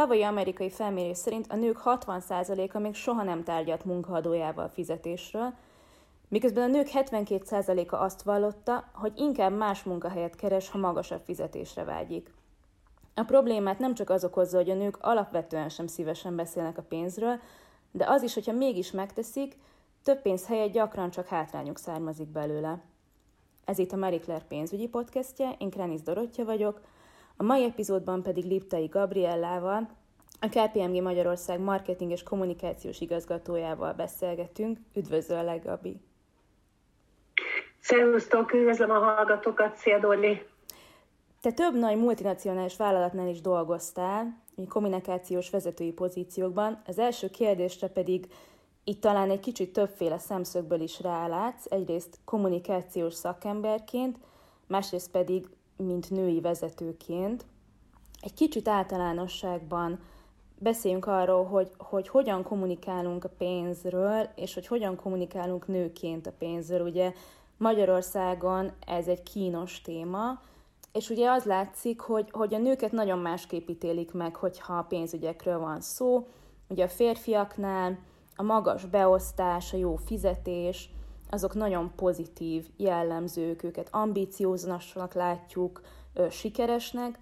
Tavalyi amerikai felmérés szerint a nők 60%-a még soha nem tárgyalt munkaadójával fizetésről, miközben a nők 72%-a azt vallotta, hogy inkább más munkahelyet keres, ha magasabb fizetésre vágyik. A problémát nem csak az okozza, hogy a nők alapvetően sem szívesen beszélnek a pénzről, de az is, hogyha mégis megteszik, több pénz helyett gyakran csak hátrányuk származik belőle. Ez itt a Marie Claire pénzügyi podcastje, én Krenis Dorottya vagyok, a mai epizódban pedig Liptai Gabriellával, a KPMG Magyarország marketing és kommunikációs igazgatójával beszélgetünk. Üdvözöllek, Gabi! Szervusztok, üdvözlöm a hallgatókat, szia Dolly! Te több nagy multinacionális vállalatnál is dolgoztál, kommunikációs vezetői pozíciókban. Az első kérdésre pedig itt talán egy kicsit többféle szemszögből is rálátsz, egyrészt kommunikációs szakemberként, másrészt pedig mint női vezetőként. Egy kicsit általánosságban beszéljünk arról, hogy, hogy hogyan kommunikálunk a pénzről, és hogy hogyan kommunikálunk nőként a pénzről. Ugye Magyarországon ez egy kínos téma, és ugye az látszik, hogy, hogy a nőket nagyon másképp ítélik meg, hogyha a pénzügyekről van szó. Ugye a férfiaknál a magas beosztás, a jó fizetés, azok nagyon pozitív jellemzők, őket ambícióznak látjuk, sikeresnek,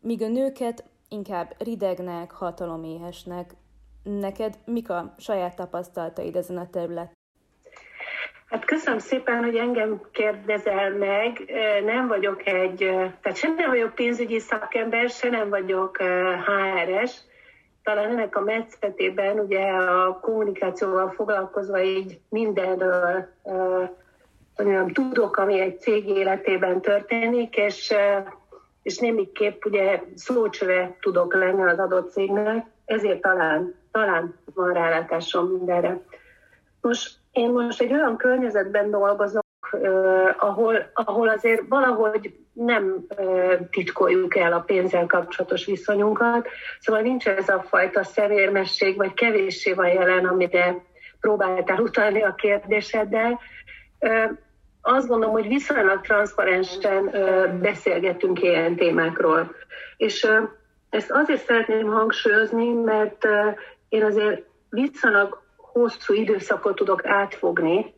míg a nőket inkább ridegnek, hataloméhesnek. Neked mik a saját tapasztalataid ezen a területen? Hát köszönöm szépen, hogy engem kérdezel meg. Nem vagyok egy, tehát sem nem vagyok pénzügyi szakember, se nem vagyok HRS. Talán ennek a metszetében ugye a kommunikációval foglalkozva így mindenről mondjam, tudok, ami egy cég életében történik, és, és némiképp ugye szócsöve tudok lenni az adott cégnek, ezért talán, talán van rálátásom mindenre. Most én most egy olyan környezetben dolgozok, ahol, ahol azért valahogy nem titkoljuk el a pénzzel kapcsolatos viszonyunkat, szóval nincs ez a fajta szemérmesség, vagy kevéssé van jelen, amire próbáltál utalni a kérdéseddel. Azt gondolom, hogy viszonylag transzparensen beszélgetünk ilyen témákról. És ezt azért szeretném hangsúlyozni, mert én azért viszonylag hosszú időszakot tudok átfogni,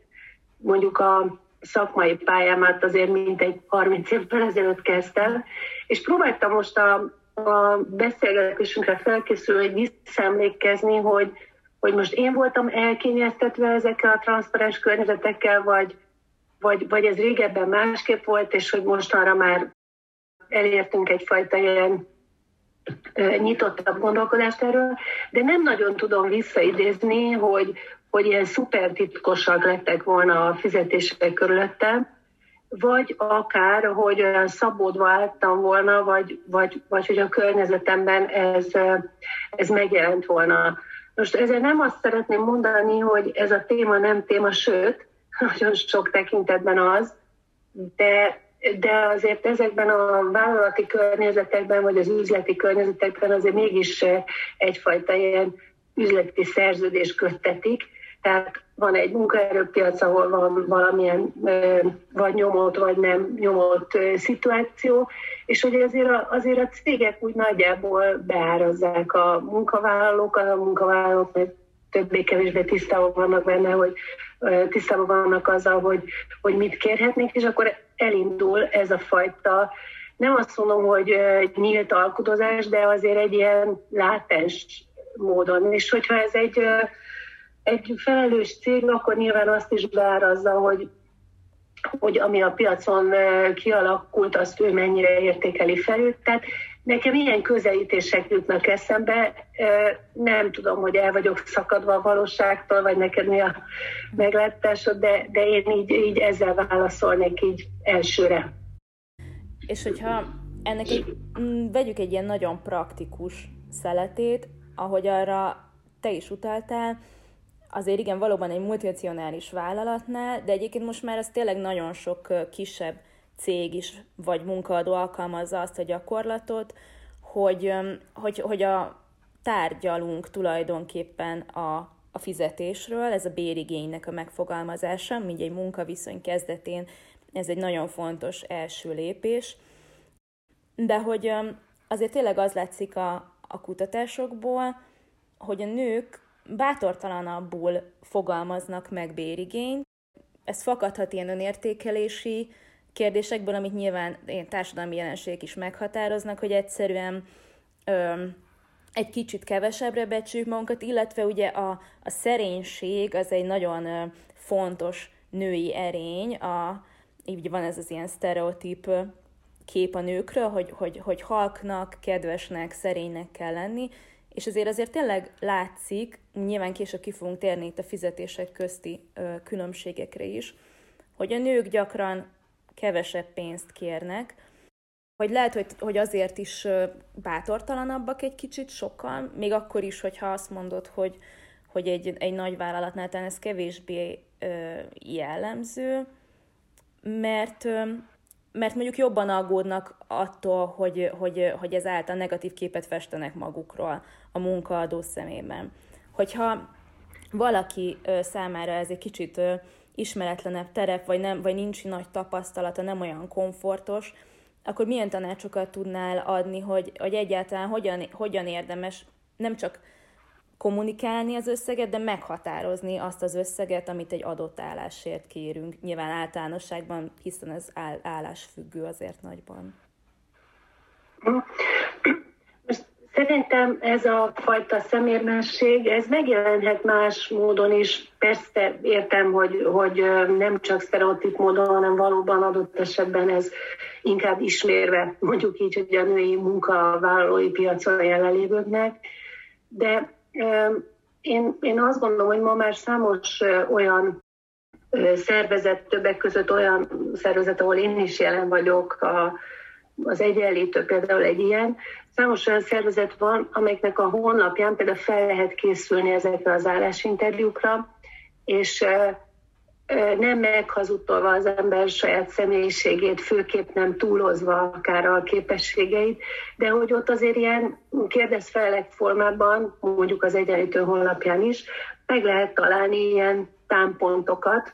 mondjuk a szakmai pályámat azért mintegy 30 évvel ezelőtt kezdtem, és próbáltam most a, a beszélgetésünkre felkészülni, hogy visszaemlékezni, hogy, hogy most én voltam elkényeztetve ezekkel a transzparens környezetekkel, vagy, vagy, vagy ez régebben másképp volt, és hogy mostanra már elértünk egyfajta ilyen nyitottabb gondolkodást erről, de nem nagyon tudom visszaidézni, hogy, hogy ilyen szuper titkosak lettek volna a fizetések körülöttem, vagy akár, hogy olyan szabódva álltam volna, vagy, vagy, vagy hogy a környezetemben ez, ez megjelent volna. Most ezzel nem azt szeretném mondani, hogy ez a téma nem téma, sőt, nagyon sok tekintetben az, de de azért ezekben a vállalati környezetekben, vagy az üzleti környezetekben azért mégis egyfajta ilyen üzleti szerződés köttetik. Tehát van egy munkaerőpiac, ahol van valamilyen vagy nyomott, vagy nem nyomott szituáció, és hogy azért a, azért a cégek úgy nagyjából beárazzák a munkavállalókat, a munkavállalók többé-kevésbé tisztában vannak benne, hogy tisztában vannak azzal, hogy, hogy mit kérhetnék, és akkor elindul ez a fajta, nem azt mondom, hogy nyílt alkudozás, de azért egy ilyen látens módon. És hogyha ez egy, egy felelős cég, akkor nyilván azt is beárazza, hogy hogy ami a piacon kialakult, azt ő mennyire értékeli felül. Tehát Nekem ilyen közelítések jutnak eszembe, nem tudom, hogy el vagyok szakadva a valóságtól, vagy neked mi a meglátásod, de, de én így, így ezzel válaszolnék így elsőre. És hogyha ennek egy, mm, vegyük egy ilyen nagyon praktikus szeletét, ahogy arra te is utaltál, azért igen, valóban egy multinacionális vállalatnál, de egyébként most már az tényleg nagyon sok kisebb cég is, vagy munkaadó alkalmazza azt a gyakorlatot, hogy, hogy, hogy a tárgyalunk tulajdonképpen a, a fizetésről, ez a bérigénynek a megfogalmazása, mint egy munkaviszony kezdetén, ez egy nagyon fontos első lépés, de hogy azért tényleg az látszik a, a kutatásokból, hogy a nők bátortalanabbul fogalmaznak meg bérigényt. Ez fakadhat ilyen önértékelési kérdésekből, amit nyilván társadalmi jelenségek is meghatároznak, hogy egyszerűen ö, egy kicsit kevesebbre becsüljük magunkat, illetve ugye a, a szerénység az egy nagyon ö, fontos női erény, a, így van ez az ilyen sztereotíp kép a nőkről, hogy, hogy, hogy halknak, kedvesnek, szerénynek kell lenni, és azért azért tényleg látszik, nyilván később ki fogunk térni itt a fizetések közti ö, különbségekre is, hogy a nők gyakran kevesebb pénzt kérnek, hogy lehet, hogy, hogy azért is bátortalanabbak egy kicsit sokkal, még akkor is, hogyha azt mondod, hogy, hogy egy, egy nagy vállalatnál talán ez kevésbé ö, jellemző, mert, ö, mert mondjuk jobban aggódnak attól, hogy, hogy, hogy ezáltal negatív képet festenek magukról a munkaadó szemében. Hogyha valaki ö, számára ez egy kicsit ö, ismeretlenebb terep, vagy, nem, vagy nincs nagy tapasztalata, nem olyan komfortos, akkor milyen tanácsokat tudnál adni, hogy, hogy egyáltalán hogyan, hogyan érdemes nem csak kommunikálni az összeget, de meghatározni azt az összeget, amit egy adott állásért kérünk. Nyilván általánosságban, hiszen ez áll, állásfüggő azért nagyban. Szerintem ez a fajta szemérmesség, ez megjelenhet más módon is. Persze értem, hogy, hogy nem csak sztereotíp módon, hanem valóban adott esetben ez inkább ismérve, mondjuk így, hogy a női munkavállalói piacon jelenlévőknek. De én, én azt gondolom, hogy ma már számos olyan szervezet, többek között olyan szervezet, ahol én is jelen vagyok, a, az egyenlítő például egy ilyen, Számos olyan szervezet van, amelyeknek a honlapján például fel lehet készülni ezekre az állásinterjúkra, és nem meghazudtolva az ember saját személyiségét, főképp nem túlozva akár a képességeit, de hogy ott azért ilyen kérdezfelelek formában, mondjuk az egyenlítő honlapján is, meg lehet találni ilyen támpontokat,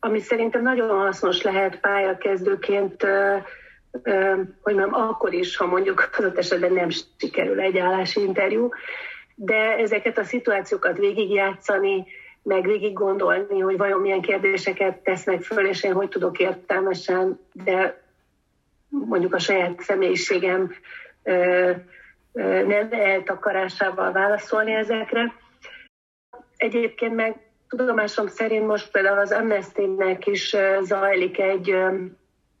ami szerintem nagyon hasznos lehet pályakezdőként hogy nem akkor is, ha mondjuk az esetben nem sikerül egy állásinterjú, de ezeket a szituációkat végigjátszani, meg végig gondolni, hogy vajon milyen kérdéseket tesznek föl, és én hogy tudok értelmesen, de mondjuk a saját személyiségem nem eltakarásával válaszolni ezekre. Egyébként meg tudomásom szerint most például az Amnesty-nek is zajlik egy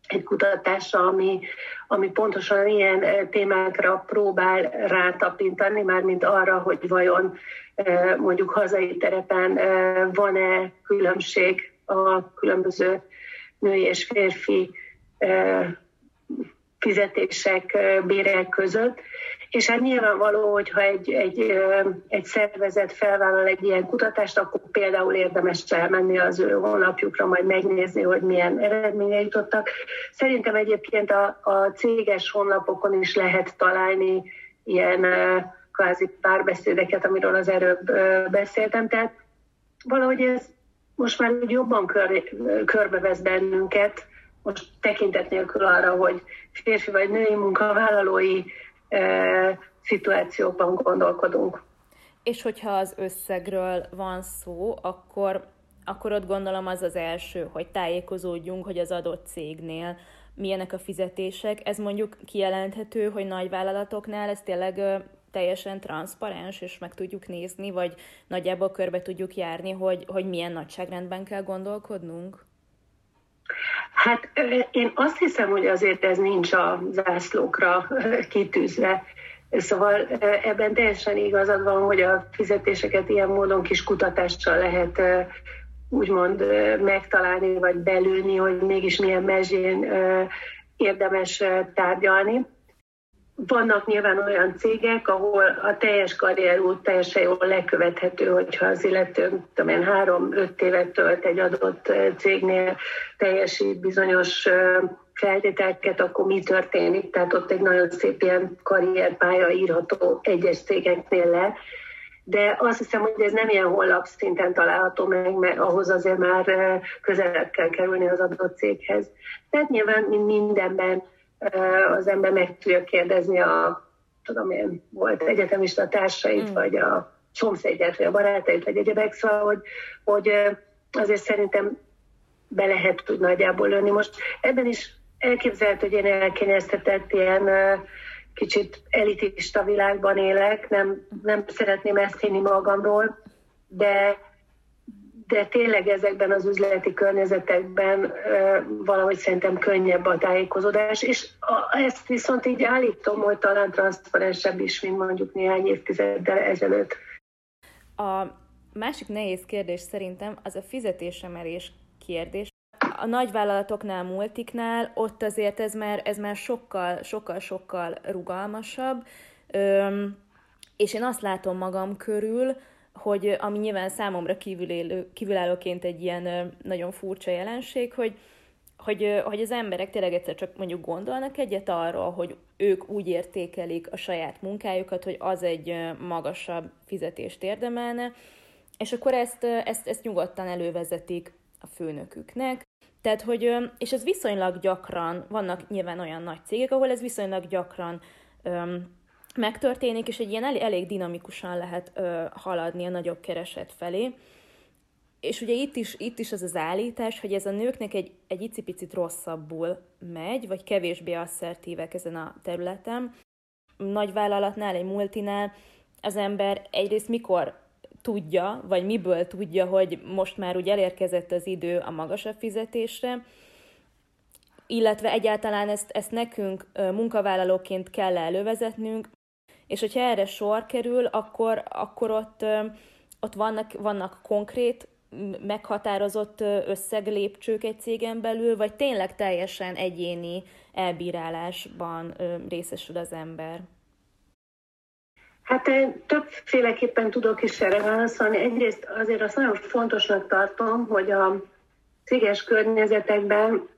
egy kutatása, ami, ami pontosan ilyen eh, témákra próbál rátapintani, mármint arra, hogy vajon eh, mondjuk hazai terepen eh, van-e különbség a különböző női és férfi fizetések, bérek között. És hát nyilvánvaló, hogyha egy, egy, egy szervezet felvállal egy ilyen kutatást, akkor például érdemes elmenni az ő honlapjukra, majd megnézni, hogy milyen eredménye jutottak. Szerintem egyébként a, a céges honlapokon is lehet találni ilyen kvázi párbeszédeket, amiről az előbb beszéltem. Tehát valahogy ez most már jobban kör, körbevesz bennünket, most tekintet nélkül arra, hogy férfi vagy női munkavállalói szituációkban gondolkodunk. És hogyha az összegről van szó, akkor, akkor ott gondolom az az első, hogy tájékozódjunk, hogy az adott cégnél milyenek a fizetések. Ez mondjuk kijelenthető, hogy nagy vállalatoknál ez tényleg teljesen transzparens, és meg tudjuk nézni, vagy nagyjából körbe tudjuk járni, hogy, hogy milyen nagyságrendben kell gondolkodnunk? Hát én azt hiszem, hogy azért ez nincs a zászlókra kitűzve. Szóval ebben teljesen igazad van, hogy a fizetéseket ilyen módon kis kutatással lehet úgymond megtalálni, vagy belőni, hogy mégis milyen mezsén érdemes tárgyalni. Vannak nyilván olyan cégek, ahol a teljes karrierút teljesen jól lekövethető, hogyha az illető tudom három-öt évet tölt egy adott cégnél, teljesít bizonyos feltételeket, akkor mi történik. Tehát ott egy nagyon szép ilyen karrierpálya írható egyes cégeknél le. De azt hiszem, hogy ez nem ilyen hollap szinten található meg, mert ahhoz azért már közelebb kell kerülni az adott céghez. Tehát nyilván mindenben az ember meg tudja kérdezni a tudom én, volt egyetemista társait, mm. vagy a szomszédját, vagy a barátait, vagy egyebek, szóval, hogy, hogy azért szerintem be lehet tud nagyjából lőni. Most ebben is elképzelhető, hogy én elkényeztetett ilyen kicsit elitista világban élek, nem, nem szeretném ezt hinni magamról, de, de tényleg ezekben az üzleti környezetekben valahogy szerintem könnyebb a tájékozódás, és a, ezt viszont így állítom, hogy talán transzparensebb is, mint mondjuk néhány évtizeddel ezelőtt. A másik nehéz kérdés szerintem az a fizetésemelés kérdés. A nagyvállalatoknál, multiknál ott azért ez már, ez már sokkal, sokkal, sokkal rugalmasabb, Öm, és én azt látom magam körül, hogy ami nyilván számomra kívülélő, kívülállóként egy ilyen nagyon furcsa jelenség, hogy, hogy, hogy az emberek tényleg egyszer csak mondjuk gondolnak egyet arról, hogy ők úgy értékelik a saját munkájukat, hogy az egy magasabb fizetést érdemelne, és akkor ezt, ezt, ezt nyugodtan elővezetik a főnöküknek. Tehát, hogy, és ez viszonylag gyakran, vannak nyilván olyan nagy cégek, ahol ez viszonylag gyakran megtörténik, és egy ilyen elég, elég dinamikusan lehet ö, haladni a nagyobb kereset felé. És ugye itt is, itt is az az állítás, hogy ez a nőknek egy, egy icipicit rosszabbul megy, vagy kevésbé asszertívek ezen a területen. Nagyvállalatnál, egy multinál az ember egyrészt mikor tudja, vagy miből tudja, hogy most már úgy elérkezett az idő a magasabb fizetésre, illetve egyáltalán ezt, ezt nekünk munkavállalóként kell elővezetnünk, és hogyha erre sor kerül, akkor, akkor ott, ott vannak, vannak konkrét, meghatározott összeglépcsők egy cégen belül, vagy tényleg teljesen egyéni elbírálásban részesül az ember? Hát többféleképpen tudok is erre válaszolni. Egyrészt azért azt nagyon fontosnak tartom, hogy a céges környezetekben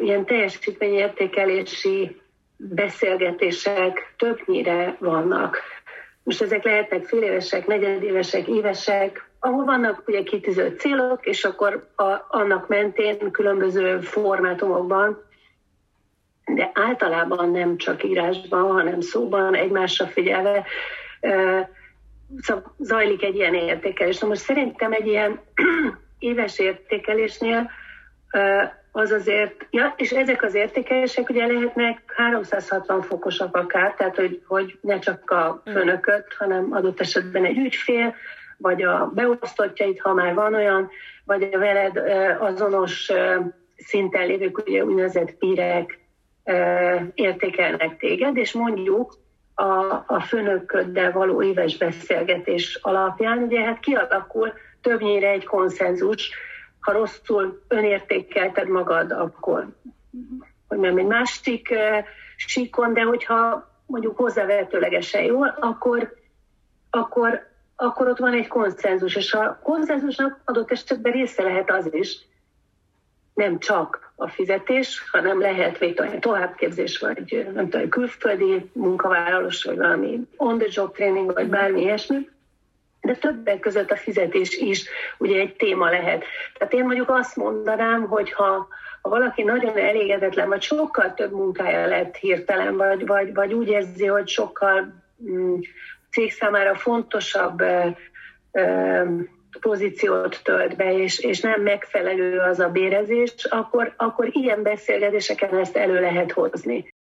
ilyen teljesítményértékelési beszélgetések többnyire vannak. Most ezek lehetnek félévesek, negyedévesek, évesek, ahol vannak ugye kitűzött célok, és akkor a, annak mentén különböző formátumokban, de általában nem csak írásban, hanem szóban, egymásra figyelve zajlik egy ilyen értékelés. Na most szerintem egy ilyen éves értékelésnél az azért, ja, és ezek az értékelések ugye lehetnek 360 fokosak akár, tehát hogy, hogy ne csak a főnököt, hanem adott esetben egy ügyfél, vagy a beosztottjait, ha már van olyan, vagy a veled azonos szinten lévők, ugye úgynevezett pírek értékelnek téged, és mondjuk a, a főnököddel való éves beszélgetés alapján, ugye hát kialakul többnyire egy konszenzus, ha rosszul önértékelted magad, akkor hogy nem egy másik uh, síkon, de hogyha mondjuk hozzávetőlegesen jól, akkor, akkor, akkor ott van egy konszenzus, és a konszenzusnak adott esetben része lehet az is, nem csak a fizetés, hanem lehet végtelen továbbképzés, vagy nem tudom, külföldi munkavállalós, vagy valami on-the-job training, vagy bármi ilyesmi, de többek között a fizetés is ugye egy téma lehet. Tehát én mondjuk azt mondanám, hogy ha, ha valaki nagyon elégedetlen, vagy sokkal több munkája lett hirtelen, vagy, vagy, vagy úgy érzi, hogy sokkal mm, cég számára fontosabb ö, ö, pozíciót tölt be, és, és nem megfelelő az a bérezés, akkor, akkor ilyen beszélgetéseken ezt elő lehet hozni.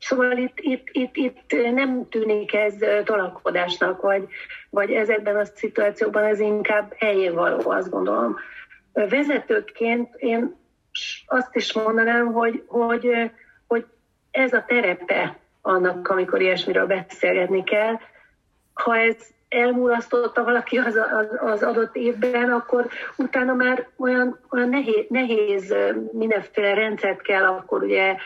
Szóval itt, itt, itt, itt nem tűnik ez tolakodásnak, vagy, vagy ezekben a szituációkban ez inkább helyén való, azt gondolom. Vezetőként én azt is mondanám, hogy, hogy, hogy ez a terepe annak, amikor ilyesmiről beszélgetni kell. Ha ez elmulasztotta valaki az, az, az adott évben, akkor utána már olyan, olyan nehéz, nehéz mindenféle rendszert kell akkor ugye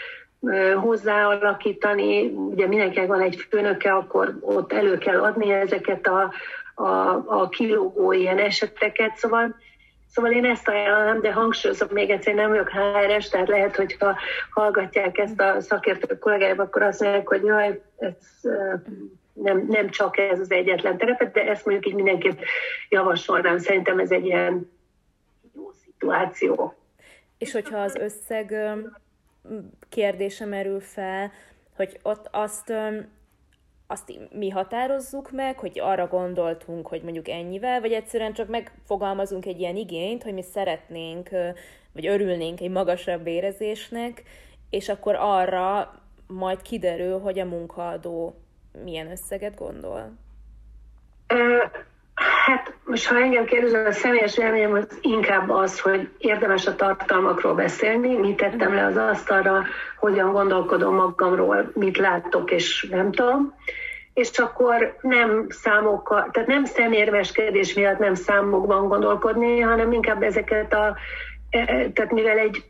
hozzáalakítani. Ugye mindenkinek van egy főnöke, akkor ott elő kell adni ezeket a, a, a kilógó ilyen eseteket. Szóval, szóval én ezt ajánlom, de hangsúlyozok még egyszer, nem vagyok HRS, tehát lehet, hogyha hallgatják ezt a szakértő kollégáim, akkor azt mondják, hogy jaj, ez nem, nem csak ez az egyetlen terepet, de ezt mondjuk így mindenképp javasolnám. Szerintem ez egy ilyen jó szituáció. És hogyha az összeg kérdése merül fel, hogy ott azt azt mi határozzuk meg, hogy arra gondoltunk, hogy mondjuk ennyivel, vagy egyszerűen csak megfogalmazunk egy ilyen igényt, hogy mi szeretnénk, vagy örülnénk egy magasabb érezésnek, és akkor arra majd kiderül, hogy a munkaadó milyen összeget gondol? Hát most ha engem kérdezel, a személyes véleményem az inkább az, hogy érdemes a tartalmakról beszélni, mit tettem le az asztalra, hogyan gondolkodom magamról, mit látok és nem tudom. És akkor nem számokkal, tehát nem szemérmeskedés miatt nem számokban gondolkodni, hanem inkább ezeket a, e, e, tehát mivel egy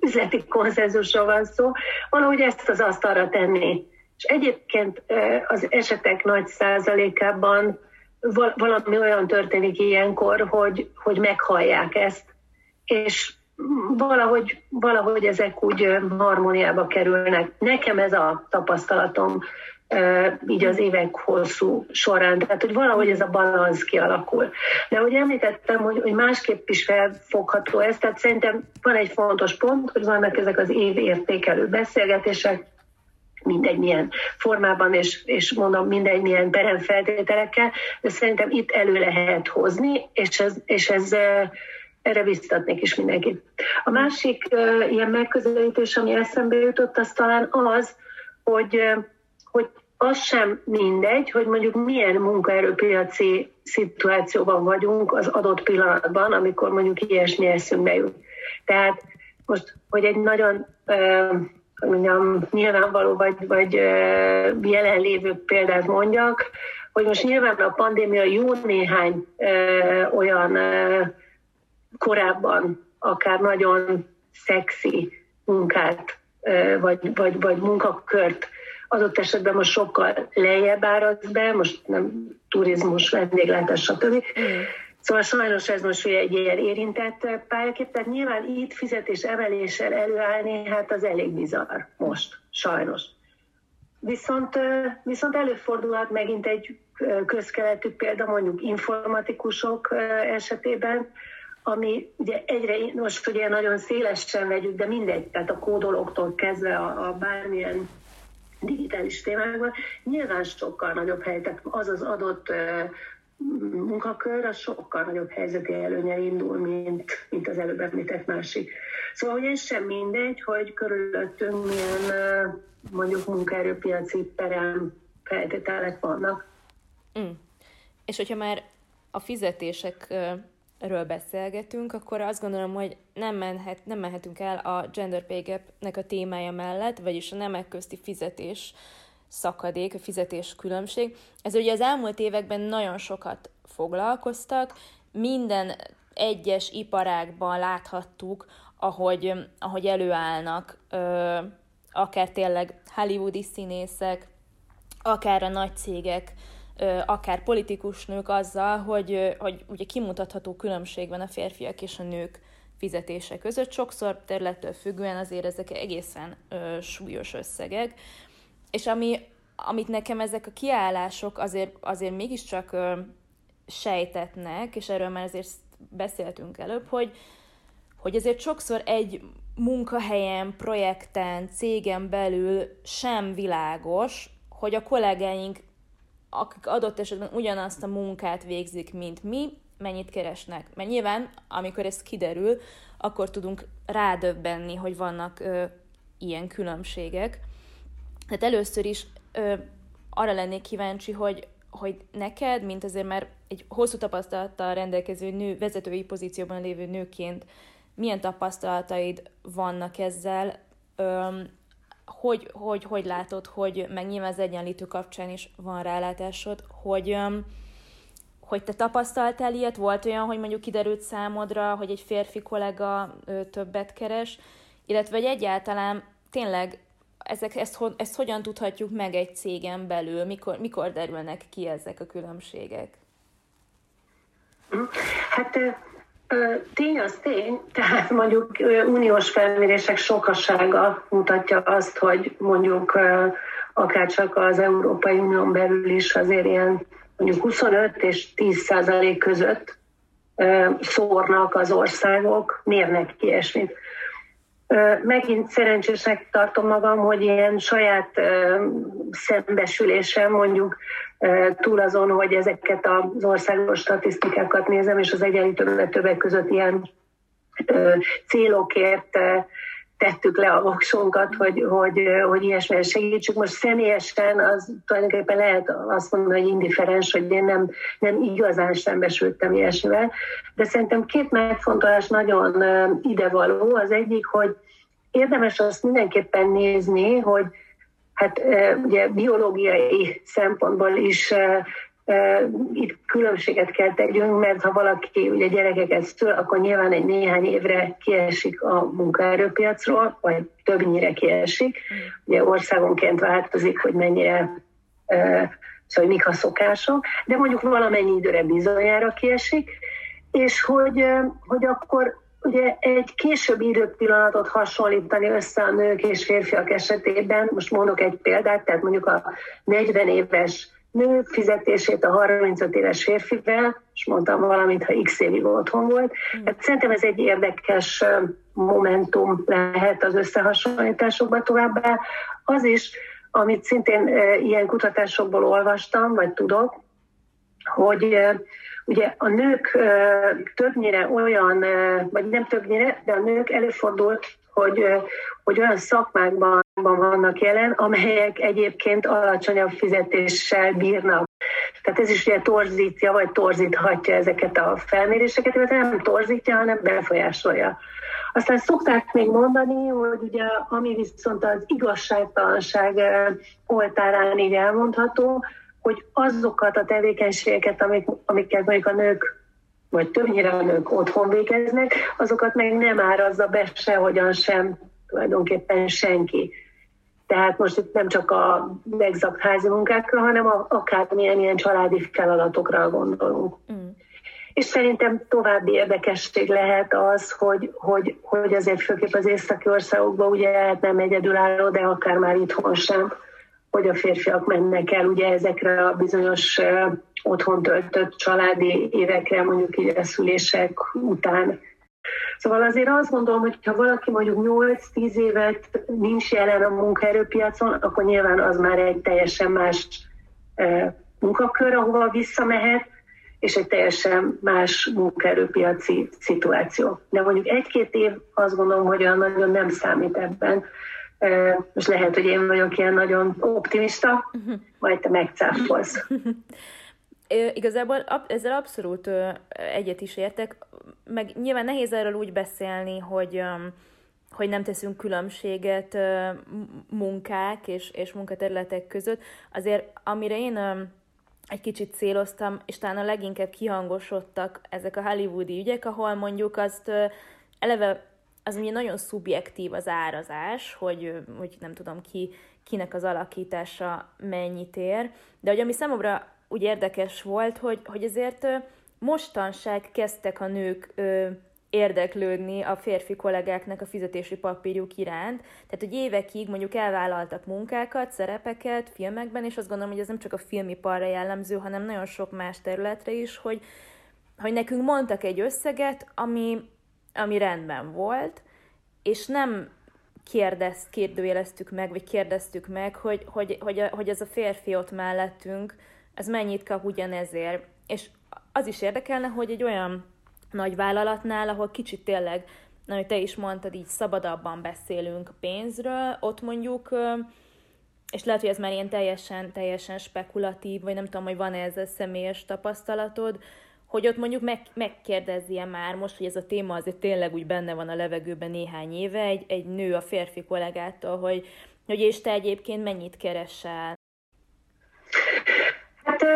üzleti konszenzusról van szó, valahogy ezt az asztalra tenni. És egyébként e, az esetek nagy százalékában valami olyan történik ilyenkor, hogy, hogy meghallják ezt, és valahogy, valahogy ezek úgy harmóniába kerülnek. Nekem ez a tapasztalatom így az évek hosszú során. Tehát, hogy valahogy ez a balansz kialakul. De ahogy említettem, hogy, hogy másképp is felfogható ez, tehát szerintem van egy fontos pont, hogy vannak ezek az évértékelő beszélgetések, mindegy milyen formában, és, és mondom mindegy milyen peremfeltételekkel, de szerintem itt elő lehet hozni, és ez, és ez erre biztatnék is mindenkit. A másik ilyen megközelítés, ami eszembe jutott, az talán az, hogy, hogy az sem mindegy, hogy mondjuk milyen munkaerőpiaci szituációban vagyunk az adott pillanatban, amikor mondjuk ilyesmi eszünkbe jut. Tehát most, hogy egy nagyon uh, mondjam, nyilvánvaló vagy, vagy jelenlévő példát mondjak, hogy most nyilván a pandémia jó néhány olyan korábban akár nagyon szexi munkát, vagy, vagy, vagy munkakört adott esetben most sokkal lejjebb áraz be, most nem turizmus, vendéglátás, stb. Szóval sajnos ez most egy ilyen érintett pályakép, tehát nyilván itt fizetés emeléssel előállni, hát az elég bizarr most, sajnos. Viszont, viszont előfordulhat megint egy közkeletű példa, mondjuk informatikusok esetében, ami ugye egyre, most ugye nagyon szélesen vegyük, de mindegy, tehát a kódolóktól kezdve a, a bármilyen digitális témákban, nyilván sokkal nagyobb hely, tehát az az adott munkakör az sokkal nagyobb helyzeti előnyel indul, mint, mint az előbb említett másik. Szóval, hogy ez sem mindegy, hogy körülöttünk milyen mondjuk munkaerőpiaci perem feltételek vannak. Mm. És hogyha már a fizetésekről beszélgetünk, akkor azt gondolom, hogy nem, menhet, nem mehetünk el a gender pay gap-nek a témája mellett, vagyis a nemek közti fizetés szakadék, a fizetés különbség. Ez ugye az elmúlt években nagyon sokat foglalkoztak, minden egyes iparágban láthattuk, ahogy, ahogy előállnak ö, akár tényleg hollywoodi színészek, akár a nagy cégek, ö, akár politikus nők azzal, hogy, hogy ugye kimutatható különbség van a férfiak és a nők fizetése között. Sokszor területtől függően azért ezek egészen ö, súlyos összegek. És ami, amit nekem ezek a kiállások azért, azért mégiscsak ö, sejtetnek, és erről már azért beszéltünk előbb, hogy, hogy azért sokszor egy munkahelyen, projekten, cégen belül sem világos, hogy a kollégáink, akik adott esetben ugyanazt a munkát végzik, mint mi, mennyit keresnek. Mert nyilván, amikor ez kiderül, akkor tudunk rádöbbenni, hogy vannak ö, ilyen különbségek. Tehát először is ö, arra lennék kíváncsi, hogy, hogy neked, mint azért már egy hosszú tapasztalattal rendelkező nő, vezetői pozícióban lévő nőként, milyen tapasztalataid vannak ezzel, öm, hogy, hogy, hogy látod, hogy meg nyilván az egyenlítő kapcsán is van rálátásod, hogy, hogy te tapasztaltál ilyet, volt olyan, hogy mondjuk kiderült számodra, hogy egy férfi kollega többet keres, illetve hogy egyáltalán tényleg ezek, ezt, ezt hogyan tudhatjuk meg egy cégen belül, mikor, mikor derülnek ki ezek a különbségek? Hát tény az tény, tehát mondjuk uniós felmérések sokassága mutatja azt, hogy mondjuk akár csak az Európai Unión belül is azért ilyen mondjuk 25 és 10 százalék között szórnak az országok, mérnek ki ilyesmit. Megint szerencsésnek tartom magam, hogy ilyen saját szembesülésen mondjuk túl azon, hogy ezeket az országos statisztikákat nézem, és az egyenlítőbbet többek között ilyen célokért tettük le a voksunkat, hogy, hogy, hogy ilyesmire segítsük. Most személyesen az tulajdonképpen lehet azt mondani, hogy indiferens, hogy én nem, nem igazán szembesültem ilyesmivel, de szerintem két megfontolás nagyon idevaló. Az egyik, hogy érdemes azt mindenképpen nézni, hogy hát ugye biológiai szempontból is itt különbséget kell tegyünk, mert ha valaki ugye gyerekeket szül, akkor nyilván egy néhány évre kiesik a munkaerőpiacról, vagy többnyire kiesik. Ugye országonként változik, hogy mennyire, szóval mik a szokások, de mondjuk valamennyi időre bizonyára kiesik, és hogy, hogy akkor ugye egy későbbi időpillanatot hasonlítani össze a nők és férfiak esetében, most mondok egy példát, tehát mondjuk a 40 éves nő fizetését a 35 éves férfivel, és mondtam valamit, ha x évig otthon volt. Mm. Hát szerintem ez egy érdekes momentum lehet az összehasonlításokban továbbá. Az is, amit szintén ilyen kutatásokból olvastam, vagy tudok, hogy ugye a nők többnyire olyan, vagy nem többnyire, de a nők előfordult, hogy, hogy olyan szakmákban vannak jelen, amelyek egyébként alacsonyabb fizetéssel bírnak. Tehát ez is ugye torzítja, vagy torzíthatja ezeket a felméréseket, illetve nem torzítja, hanem befolyásolja. Aztán szokták még mondani, hogy ugye ami viszont az igazságtalanság oltárán így elmondható, hogy azokat a tevékenységeket, amik, amiket mondjuk a nők vagy többnyire a nők otthon végeznek, azokat meg nem árazza be sehogyan sem tulajdonképpen senki. Tehát most itt nem csak a exakt házi munkákra, hanem a, akármilyen ilyen családi feladatokra gondolunk. Mm. És szerintem további érdekesség lehet az, hogy, hogy, hogy azért főképp az északi országokban ugye hát nem egyedülálló, de akár már itthon sem, hogy a férfiak mennek el ugye ezekre a bizonyos otthon töltött családi évekre, mondjuk így a szülések után. Szóval azért azt gondolom, hogy ha valaki mondjuk 8-10 évet nincs jelen a munkaerőpiacon, akkor nyilván az már egy teljesen más munkakör, ahova visszamehet, és egy teljesen más munkaerőpiaci szituáció. De mondjuk egy-két év azt gondolom, hogy olyan nagyon nem számít ebben. Most lehet, hogy én vagyok ilyen nagyon optimista, uh-huh. majd te megcáfolsz. Igazából ezzel abszolút egyet is értek, meg nyilván nehéz erről úgy beszélni, hogy, hogy nem teszünk különbséget munkák és, és munkaterületek között. Azért amire én egy kicsit céloztam, és talán a leginkább kihangosodtak ezek a hollywoodi ügyek, ahol mondjuk azt eleve az ugye nagyon szubjektív az árazás, hogy, hogy nem tudom ki, kinek az alakítása mennyit ér, de hogy ami számomra úgy érdekes volt, hogy, hogy azért mostanság kezdtek a nők ö, érdeklődni a férfi kollégáknak a fizetési papírjuk iránt. Tehát, hogy évekig mondjuk elvállaltak munkákat, szerepeket filmekben, és azt gondolom, hogy ez nem csak a filmiparra jellemző, hanem nagyon sok más területre is, hogy, hogy nekünk mondtak egy összeget, ami, ami rendben volt, és nem kérdezt, kérdőjeleztük meg, vagy kérdeztük meg, hogy, hogy, hogy, a, hogy ez a férfi ott mellettünk, ez mennyit kap ugyanezért. És az is érdekelne, hogy egy olyan nagy vállalatnál, ahol kicsit tényleg, ahogy te is mondtad, így szabadabban beszélünk pénzről, ott mondjuk, és lehet, hogy ez már ilyen teljesen, teljesen spekulatív, vagy nem tudom, hogy van-e ez a személyes tapasztalatod, hogy ott mondjuk meg, megkérdezzie már most, hogy ez a téma azért tényleg úgy benne van a levegőben néhány éve, egy, egy nő a férfi kollégától, hogy, hogy és te egyébként mennyit keresel? Hát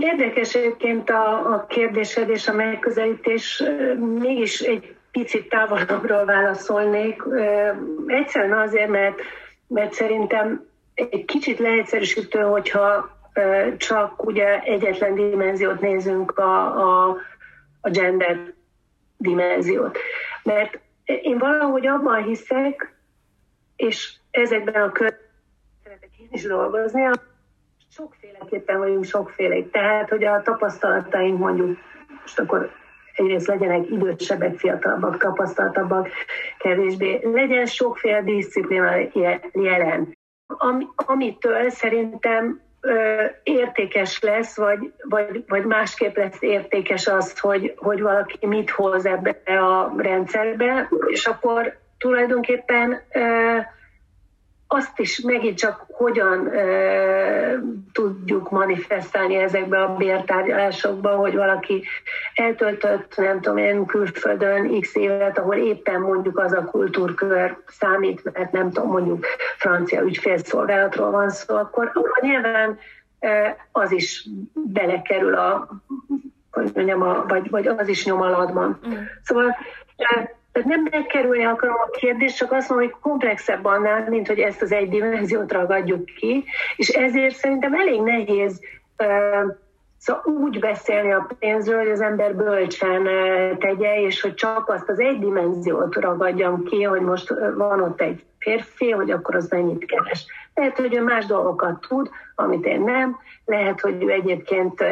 érdekes egyébként a, a kérdésed és a megközelítés. Mégis egy picit távolabbról válaszolnék. Egyszerűen azért, mert, mert szerintem egy kicsit leegyszerűsítő, hogyha csak ugye egyetlen dimenziót nézünk a, a, a gender dimenziót. Mert én valahogy abban hiszek, és ezekben a körben én is dolgozni, sokféleképpen vagyunk sokfélék. Tehát, hogy a tapasztalataink mondjuk, most akkor egyrészt legyenek idősebbek, fiatalabbak, tapasztaltabbak, kevésbé, legyen sokféle diszciplína jelen. Am, amitől szerintem értékes lesz, vagy, vagy, vagy másképp lesz értékes az, hogy, hogy valaki mit hoz ebbe a rendszerbe, és akkor tulajdonképpen azt is megint csak hogyan e, tudjuk manifestálni ezekbe a bértárgyalásokba, hogy valaki eltöltött, nem tudom én, külföldön x évet, ahol éppen mondjuk az a kultúrkör számít, mert nem tudom, mondjuk francia ügyfélszolgálatról van szó, akkor, akkor nyilván az is belekerül a, hogy mondjam, a, vagy, vagy az is nyom alatban. Mm. Szóval tehát nem megkerülni akarom a kérdést, csak azt mondom, hogy komplexebb annál, mint hogy ezt az egy dimenziót ragadjuk ki, és ezért szerintem elég nehéz Szóval úgy beszélni a pénzről, hogy az ember bölcsen tegye, és hogy csak azt az egy dimenziót ragadjam ki, hogy most van ott egy férfi, hogy akkor az mennyit keres. Lehet, hogy ő más dolgokat tud, amit én nem. Lehet, hogy ő egyébként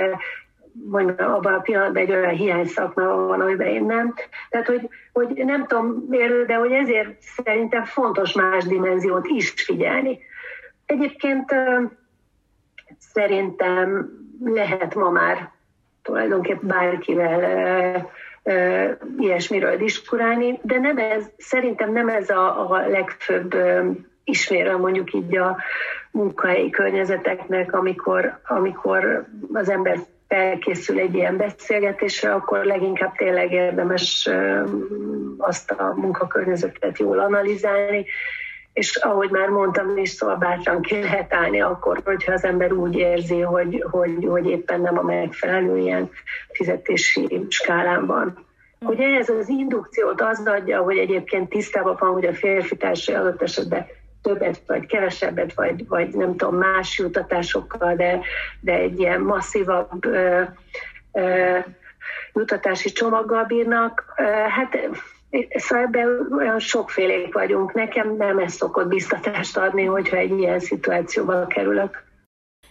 vagy abban a pillanatban egy olyan hiány szakma van, amiben én nem. Tehát, hogy, hogy nem tudom miért, de hogy ezért szerintem fontos más dimenziót is figyelni. Egyébként szerintem lehet ma már tulajdonképpen bárkivel ilyesmiről diskurálni, de nem ez, szerintem nem ez a, a legfőbb ismérve mondjuk így a munkahelyi környezeteknek, amikor, amikor az ember felkészül egy ilyen beszélgetésre, akkor leginkább tényleg érdemes azt a munkakörnyezetet jól analizálni, és ahogy már mondtam is, szóval bátran ki lehet állni akkor, hogyha az ember úgy érzi, hogy, hogy, hogy éppen nem a megfelelő ilyen fizetési skálán van. Ugye ez az indukciót az adja, hogy egyébként tisztában van, hogy a férfi társai adott esetben többet, vagy kevesebbet, vagy, vagy nem tudom, más jutatásokkal, de, de egy ilyen masszívabb ö, ö, jutatási csomaggal bírnak. Ö, hát Szóval ebben olyan sokfélék vagyunk. Nekem nem ez szokott biztatást adni, hogyha egy ilyen szituációba kerülök.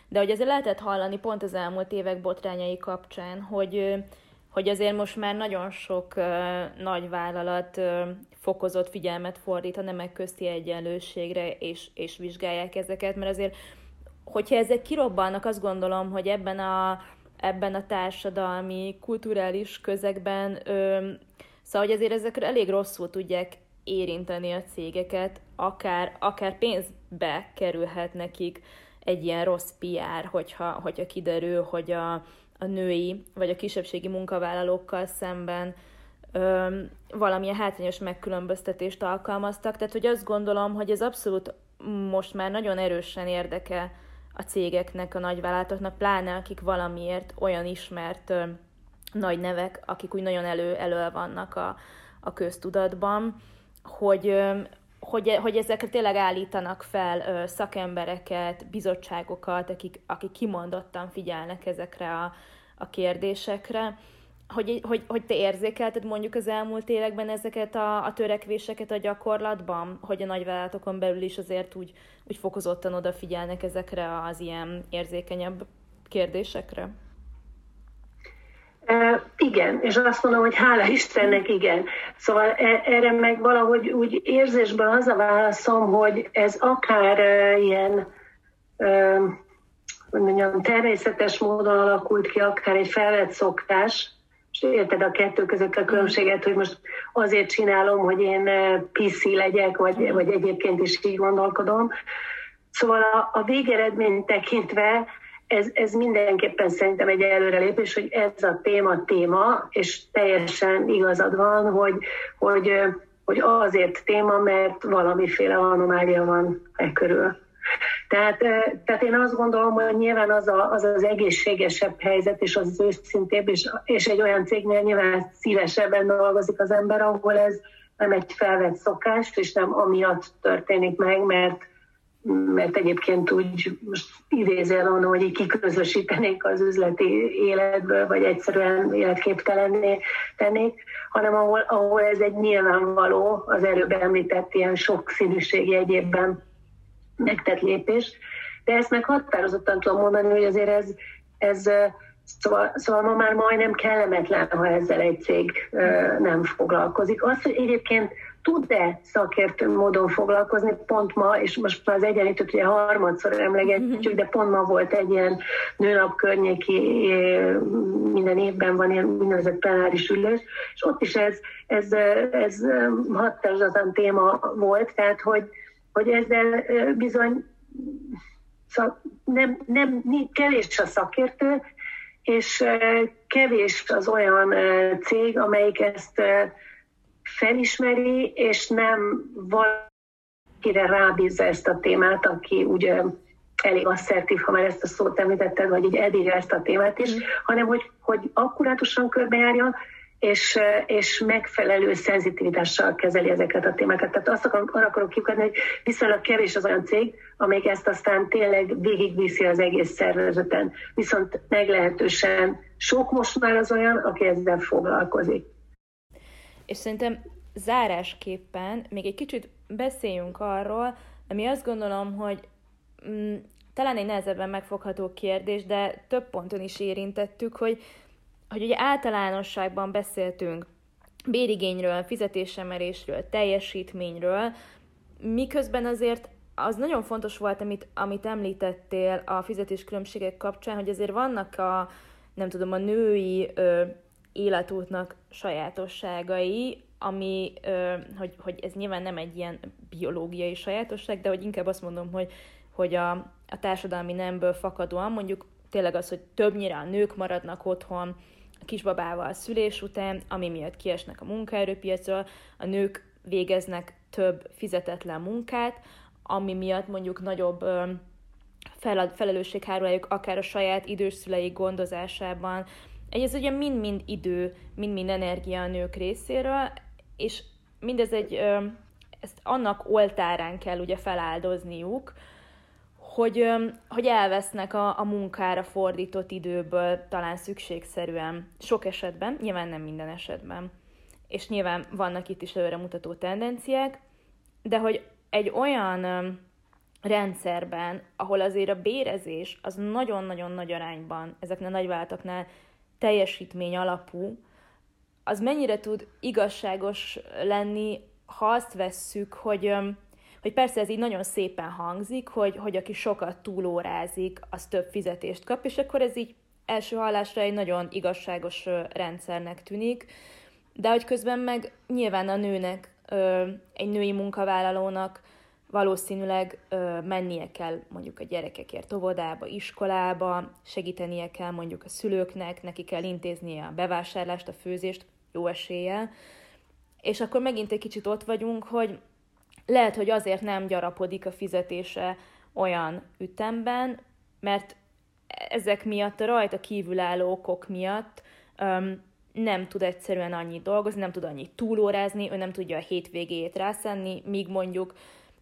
De hogy azért lehetett hallani pont az elmúlt évek botrányai kapcsán, hogy hogy azért most már nagyon sok uh, nagy vállalat fokozott figyelmet fordít a nemek közti egyenlőségre, és, és vizsgálják ezeket, mert azért, hogyha ezek kirobbannak, azt gondolom, hogy ebben a, ebben a társadalmi, kulturális közegben, ö, szóval hogy azért ezekre elég rosszul tudják érinteni a cégeket, akár, akár pénzbe kerülhet nekik egy ilyen rossz PR, hogyha, hogyha kiderül, hogy a, a női vagy a kisebbségi munkavállalókkal szemben valamilyen hátrányos megkülönböztetést alkalmaztak. Tehát, hogy azt gondolom, hogy ez abszolút most már nagyon erősen érdekel a cégeknek, a nagyvállalatoknak, pláne akik valamiért olyan ismert ö, nagy nevek, akik úgy nagyon elő, elő vannak a, a köztudatban, hogy, ö, hogy, hogy ezekre tényleg állítanak fel ö, szakembereket, bizottságokat, akik, akik kimondottan figyelnek ezekre a, a kérdésekre hogy, hogy, hogy te érzékelted mondjuk az elmúlt években ezeket a, a törekvéseket a gyakorlatban, hogy a nagyvállalatokon belül is azért úgy, úgy fokozottan odafigyelnek ezekre az ilyen érzékenyebb kérdésekre? Igen, és azt mondom, hogy hála Istennek igen. Szóval e, erre meg valahogy úgy érzésben az a válaszom, hogy ez akár ilyen uh, mondjam, természetes módon alakult ki, akár egy felvett szokás, és érted a kettő között a különbséget, hogy most azért csinálom, hogy én eh, piszi legyek, vagy, vagy egyébként is így gondolkodom. Szóval a, a végeredményt tekintve ez, ez mindenképpen szerintem egy előrelépés, hogy ez a téma téma, és teljesen igazad van, hogy, hogy, eh, hogy azért téma, mert valamiféle anomália van e körül. Tehát, tehát én azt gondolom, hogy nyilván az, a, az az egészségesebb helyzet, és az őszintébb, és, és egy olyan cégnél nyilván szívesebben dolgozik az ember, ahol ez nem egy felvett szokás, és nem amiatt történik meg, mert mert egyébként úgy most idézel hogy így kiközösítenék az üzleti életből, vagy egyszerűen életképtelenné tennék, hanem ahol, ahol ez egy nyilvánvaló, az előbb említett ilyen sokszínűségi egyébben megtett lépés, de ezt meg határozottan tudom mondani, hogy azért ez, ez Szóval, szóval ma már majdnem kellemetlen, ha ezzel egy cég nem foglalkozik. Az, hogy egyébként tud-e szakértő módon foglalkozni, pont ma, és most már az egyenlítőt ugye harmadszor emlegetjük, de pont ma volt egy ilyen nőnap környéki, minden évben van ilyen úgynevezett plenáris ülés, és ott is ez, ez, ez határozatlan téma volt, tehát hogy, hogy ezzel bizony szak, nem, nem, kevés a szakértő, és kevés az olyan cég, amelyik ezt felismeri, és nem valakire rábízza ezt a témát, aki ugye elég asszertív, ha már ezt a szót említetted, vagy így elbírja ezt a témát is, mm. hanem hogy, hogy akkurátusan körbejárja, és, és megfelelő szenzitivitással kezeli ezeket a témákat. Tehát azt akarom, arra akarok kikadni, hogy viszonylag kevés az olyan cég, amelyik ezt aztán tényleg végigviszi az egész szervezeten. Viszont meglehetősen sok most már az olyan, aki ezzel foglalkozik. És szerintem zárásképpen még egy kicsit beszéljünk arról, ami azt gondolom, hogy mm, talán egy nehezebben megfogható kérdés, de több ponton is érintettük, hogy hogy ugye általánosságban beszéltünk bérigényről, fizetésemelésről, teljesítményről, miközben azért az nagyon fontos volt, amit, amit említettél a fizetéskülönbségek kapcsán, hogy azért vannak a, nem tudom, a női ö, életútnak sajátosságai, ami, ö, hogy, hogy ez nyilván nem egy ilyen biológiai sajátosság, de hogy inkább azt mondom, hogy, hogy a, a társadalmi nemből fakadóan mondjuk tényleg az, hogy többnyire a nők maradnak otthon, kisbabával szülés után, ami miatt kiesnek a munkaerőpiacról, a nők végeznek több fizetetlen munkát, ami miatt mondjuk nagyobb felelősség hárul akár a saját idős szüleik gondozásában. Ez ugye mind-mind idő, mind-mind energia a nők részéről, és mindez egy, ezt annak oltárán kell ugye feláldozniuk, hogy, hogy elvesznek a, a munkára fordított időből talán szükségszerűen. Sok esetben, nyilván nem minden esetben. És nyilván vannak itt is előremutató tendenciák, de hogy egy olyan rendszerben, ahol azért a bérezés az nagyon-nagyon nagy arányban ezeknél a nagyvállalatoknál teljesítmény alapú, az mennyire tud igazságos lenni, ha azt vesszük, hogy hogy persze ez így nagyon szépen hangzik, hogy, hogy aki sokat túlórázik, az több fizetést kap, és akkor ez így első hallásra egy nagyon igazságos rendszernek tűnik, de hogy közben meg nyilván a nőnek, egy női munkavállalónak valószínűleg mennie kell mondjuk a gyerekekért óvodába, iskolába, segítenie kell mondjuk a szülőknek, neki kell intéznie a bevásárlást, a főzést, jó eséllyel, és akkor megint egy kicsit ott vagyunk, hogy lehet, hogy azért nem gyarapodik a fizetése olyan ütemben, mert ezek miatt, a rajta kívülálló okok miatt um, nem tud egyszerűen annyit dolgozni, nem tud annyit túlórázni, ő nem tudja a hétvégéjét rászenni, míg mondjuk,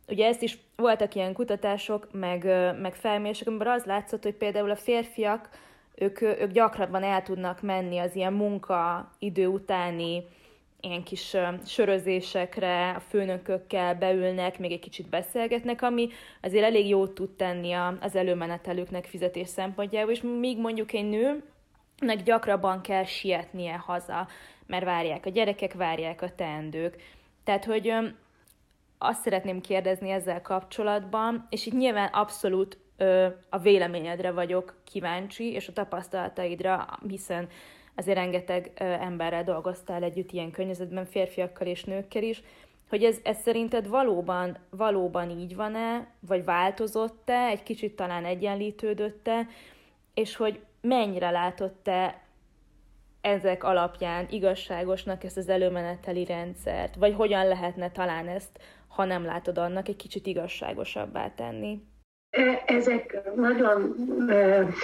ugye ezt is voltak ilyen kutatások, meg, meg felmérések, amiben az látszott, hogy például a férfiak, ők, ők gyakrabban el tudnak menni az ilyen munkaidő utáni ilyen kis sörözésekre, a főnökökkel beülnek, még egy kicsit beszélgetnek, ami azért elég jót tud tenni az előmenetelőknek fizetés szempontjából, és míg mondjuk egy nőnek gyakrabban kell sietnie haza, mert várják a gyerekek, várják a teendők. Tehát, hogy azt szeretném kérdezni ezzel kapcsolatban, és itt nyilván abszolút a véleményedre vagyok kíváncsi, és a tapasztalataidra, hiszen azért rengeteg emberrel dolgoztál együtt ilyen környezetben, férfiakkal és nőkkel is, hogy ez, ez szerinted valóban, valóban így van-e, vagy változott-e, egy kicsit talán egyenlítődött-e, és hogy mennyire látott te ezek alapján igazságosnak ezt az előmeneteli rendszert, vagy hogyan lehetne talán ezt, ha nem látod annak, egy kicsit igazságosabbá tenni? Ezek nagyon,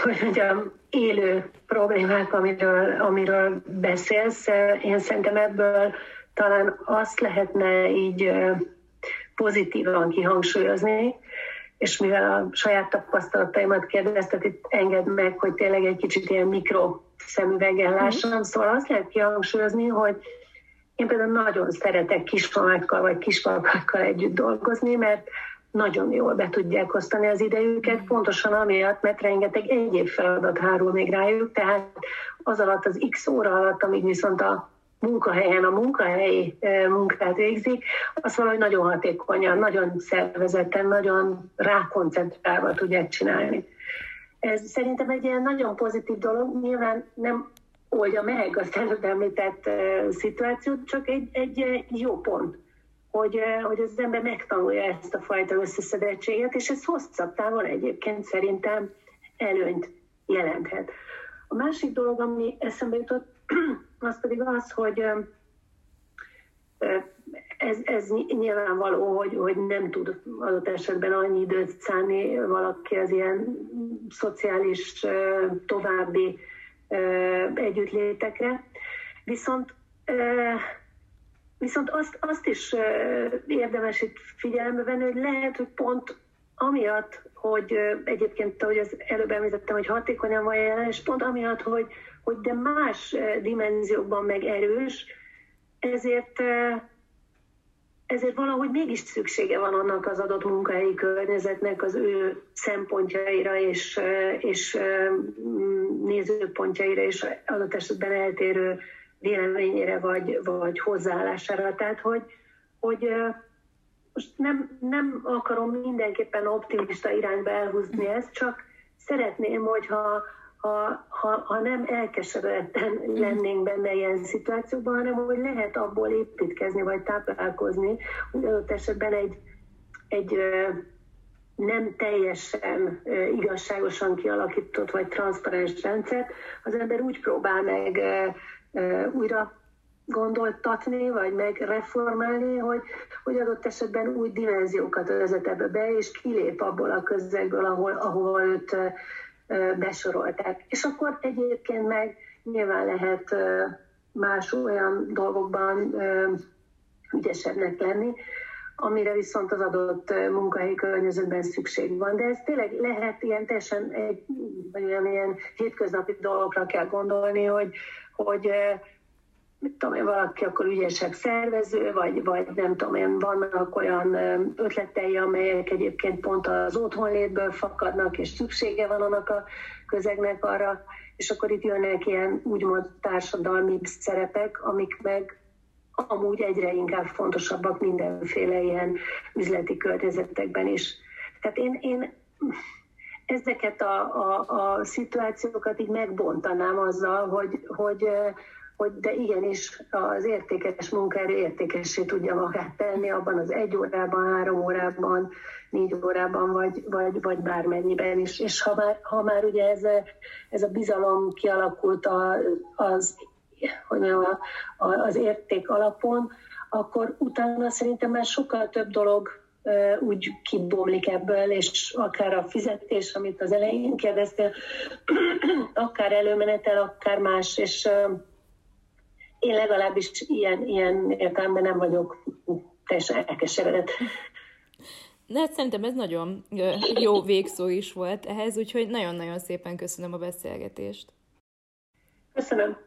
hogy mondjam, élő problémák, amiről, amiről beszélsz. Én szerintem ebből talán azt lehetne így pozitívan kihangsúlyozni, és mivel a saját tapasztalataimat kérdeztet, itt enged meg, hogy tényleg egy kicsit ilyen mikro szemüveggel mhm. lássam, szóval azt lehet kihangsúlyozni, hogy én például nagyon szeretek kismamákkal vagy kispapakkal együtt dolgozni, mert nagyon jól be tudják osztani az idejüket, pontosan amiatt, mert rengeteg egyéb feladat hárul még rájuk, tehát az alatt az x óra alatt, amíg viszont a munkahelyen a munkahelyi munkát végzik, azt valahogy nagyon hatékonyan, nagyon szervezetten, nagyon rákoncentrálva tudják csinálni. Ez szerintem egy ilyen nagyon pozitív dolog, nyilván nem oldja meg azt előbb említett szituációt, csak egy, egy jó pont, hogy, hogy az ember megtanulja ezt a fajta összeszedettséget, és ez hosszabb távon egyébként szerintem előnyt jelenthet. A másik dolog, ami eszembe jutott, az pedig az, hogy ez, ez nyilvánvaló, hogy, hogy nem tud adott esetben annyi időt szállni valaki az ilyen szociális további együttlétekre. Viszont Viszont azt, azt is érdemes itt figyelembe venni, hogy lehet, hogy pont amiatt, hogy egyébként, ahogy az előbb említettem, hogy hatékonyan van jelen, és pont amiatt, hogy, hogy de más dimenziókban meg erős, ezért ezért valahogy mégis szüksége van annak az adott munkahelyi környezetnek az ő szempontjaira és, és nézőpontjaira és adott esetben eltérő véleményére vagy, vagy hozzáállására. Tehát, hogy, hogy most nem, nem akarom mindenképpen optimista irányba elhúzni ezt, csak szeretném, hogyha ha, ha, ha nem elkeseredetten lennénk benne ilyen szituációkban, hanem hogy lehet abból építkezni, vagy táplálkozni, hogy adott esetben egy, egy nem teljesen igazságosan kialakított, vagy transzparens rendszert, az ember úgy próbál meg újra gondoltatni, vagy megreformálni, hogy, hogy adott esetben új dimenziókat vezet ebbe be, és kilép abból a közegből, ahol, ahol őt besorolták. És akkor egyébként meg nyilván lehet más olyan dolgokban ügyesebbnek lenni, amire viszont az adott munkahelyi környezetben szükség van. De ez tényleg lehet ilyen teljesen egy, vagy olyan ilyen hétköznapi dolgokra kell gondolni, hogy, hogy mit tudom én, valaki akkor ügyesebb szervező, vagy, vagy nem tudom én, vannak olyan ötletei, amelyek egyébként pont az otthonlétből fakadnak, és szüksége van annak a közegnek arra, és akkor itt jönnek ilyen úgymond társadalmi szerepek, amik meg amúgy egyre inkább fontosabbak mindenféle ilyen üzleti környezetekben is. Tehát én, én ezeket a, a, a szituációkat így megbontanám azzal, hogy, hogy hogy de igenis az értékes munkára értékessé tudja magát tenni abban az egy órában, három órában, négy órában, vagy, vagy, vagy bármennyiben is. És ha már, ha már ugye ez ez a bizalom kialakult a, az, hogy a, a, az érték alapon, akkor utána szerintem már sokkal több dolog úgy kibomlik ebből, és akár a fizetés, amit az elején kérdeztél, akár előmenetel, akár más, és én legalábbis ilyen, ilyen értelemben nem vagyok teljesen elkeseredett. De hát szerintem ez nagyon jó végszó is volt ehhez, úgyhogy nagyon-nagyon szépen köszönöm a beszélgetést. Köszönöm.